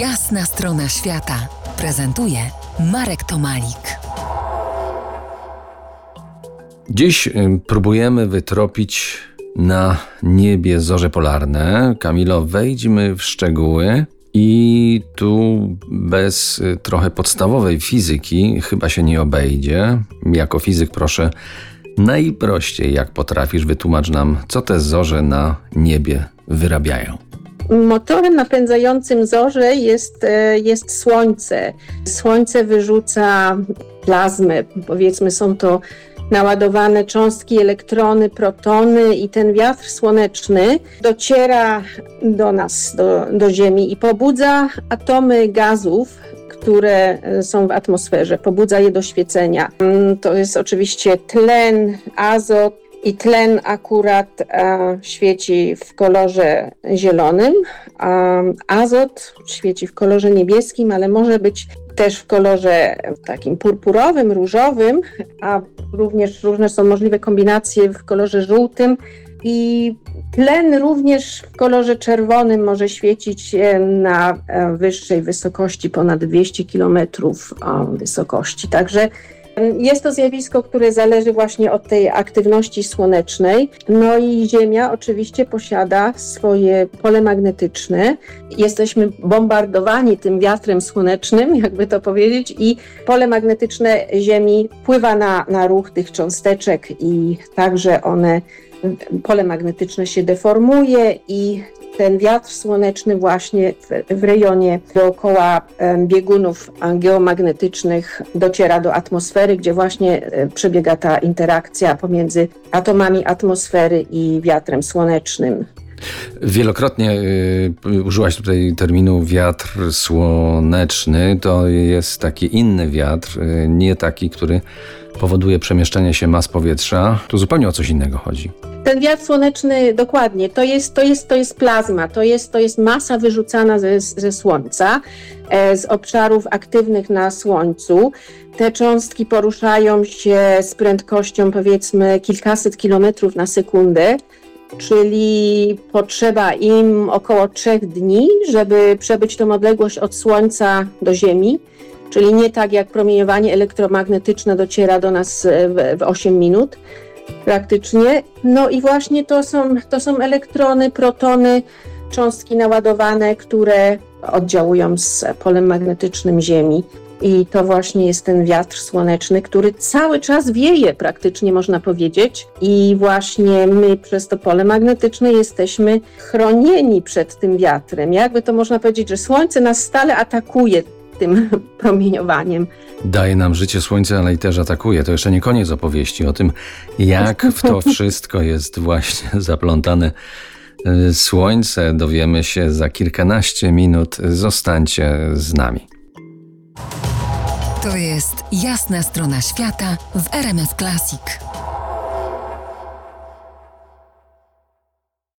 Jasna strona świata prezentuje Marek Tomalik. Dziś y, próbujemy wytropić na niebie zorze polarne. Kamilo, wejdźmy w szczegóły. I tu bez y, trochę podstawowej fizyki chyba się nie obejdzie. Jako fizyk proszę najprościej jak potrafisz wytłumacz nam, co te zorze na niebie wyrabiają. Motorem napędzającym zorze jest, e, jest słońce. Słońce wyrzuca plazmę, powiedzmy są to naładowane cząstki, elektrony, protony i ten wiatr słoneczny dociera do nas, do, do Ziemi i pobudza atomy gazów, które e, są w atmosferze, pobudza je do świecenia. Mm, to jest oczywiście tlen, azot, i tlen akurat e, świeci w kolorze zielonym, a azot świeci w kolorze niebieskim, ale może być też w kolorze takim purpurowym, różowym, a również różne są możliwe kombinacje w kolorze żółtym i tlen również w kolorze czerwonym może świecić na e, wyższej wysokości, ponad 200 km wysokości. Także jest to zjawisko, które zależy właśnie od tej aktywności słonecznej. No i Ziemia oczywiście posiada swoje pole magnetyczne. Jesteśmy bombardowani tym wiatrem słonecznym, jakby to powiedzieć, i pole magnetyczne Ziemi wpływa na, na ruch tych cząsteczek i także one pole magnetyczne się deformuje i ten wiatr słoneczny właśnie w, w rejonie dookoła biegunów geomagnetycznych dociera do atmosfery, gdzie właśnie e, przebiega ta interakcja pomiędzy atomami atmosfery i wiatrem słonecznym. Wielokrotnie y, użyłaś tutaj terminu wiatr słoneczny. To jest taki inny wiatr, y, nie taki, który powoduje przemieszczanie się mas powietrza. Tu zupełnie o coś innego chodzi. Ten wiatr słoneczny, dokładnie, to jest, to jest, to jest plazma, to jest, to jest masa wyrzucana ze, ze Słońca, e, z obszarów aktywnych na Słońcu. Te cząstki poruszają się z prędkością powiedzmy kilkaset kilometrów na sekundę czyli potrzeba im około trzech dni, żeby przebyć tą odległość od Słońca do Ziemi. Czyli nie tak jak promieniowanie elektromagnetyczne dociera do nas w, w 8 minut praktycznie. No i właśnie to są, to są elektrony, protony, cząstki naładowane, które oddziałują z polem magnetycznym Ziemi. I to właśnie jest ten wiatr słoneczny, który cały czas wieje, praktycznie można powiedzieć. I właśnie my przez to pole magnetyczne jesteśmy chronieni przed tym wiatrem. Jakby to można powiedzieć, że słońce nas stale atakuje tym promieniowaniem. Daje nam życie słońce, ale i też atakuje. To jeszcze nie koniec opowieści o tym, jak w to wszystko jest właśnie zaplątane słońce. Dowiemy się za kilkanaście minut. Zostańcie z nami. To jest jasna strona świata w RMF Classic.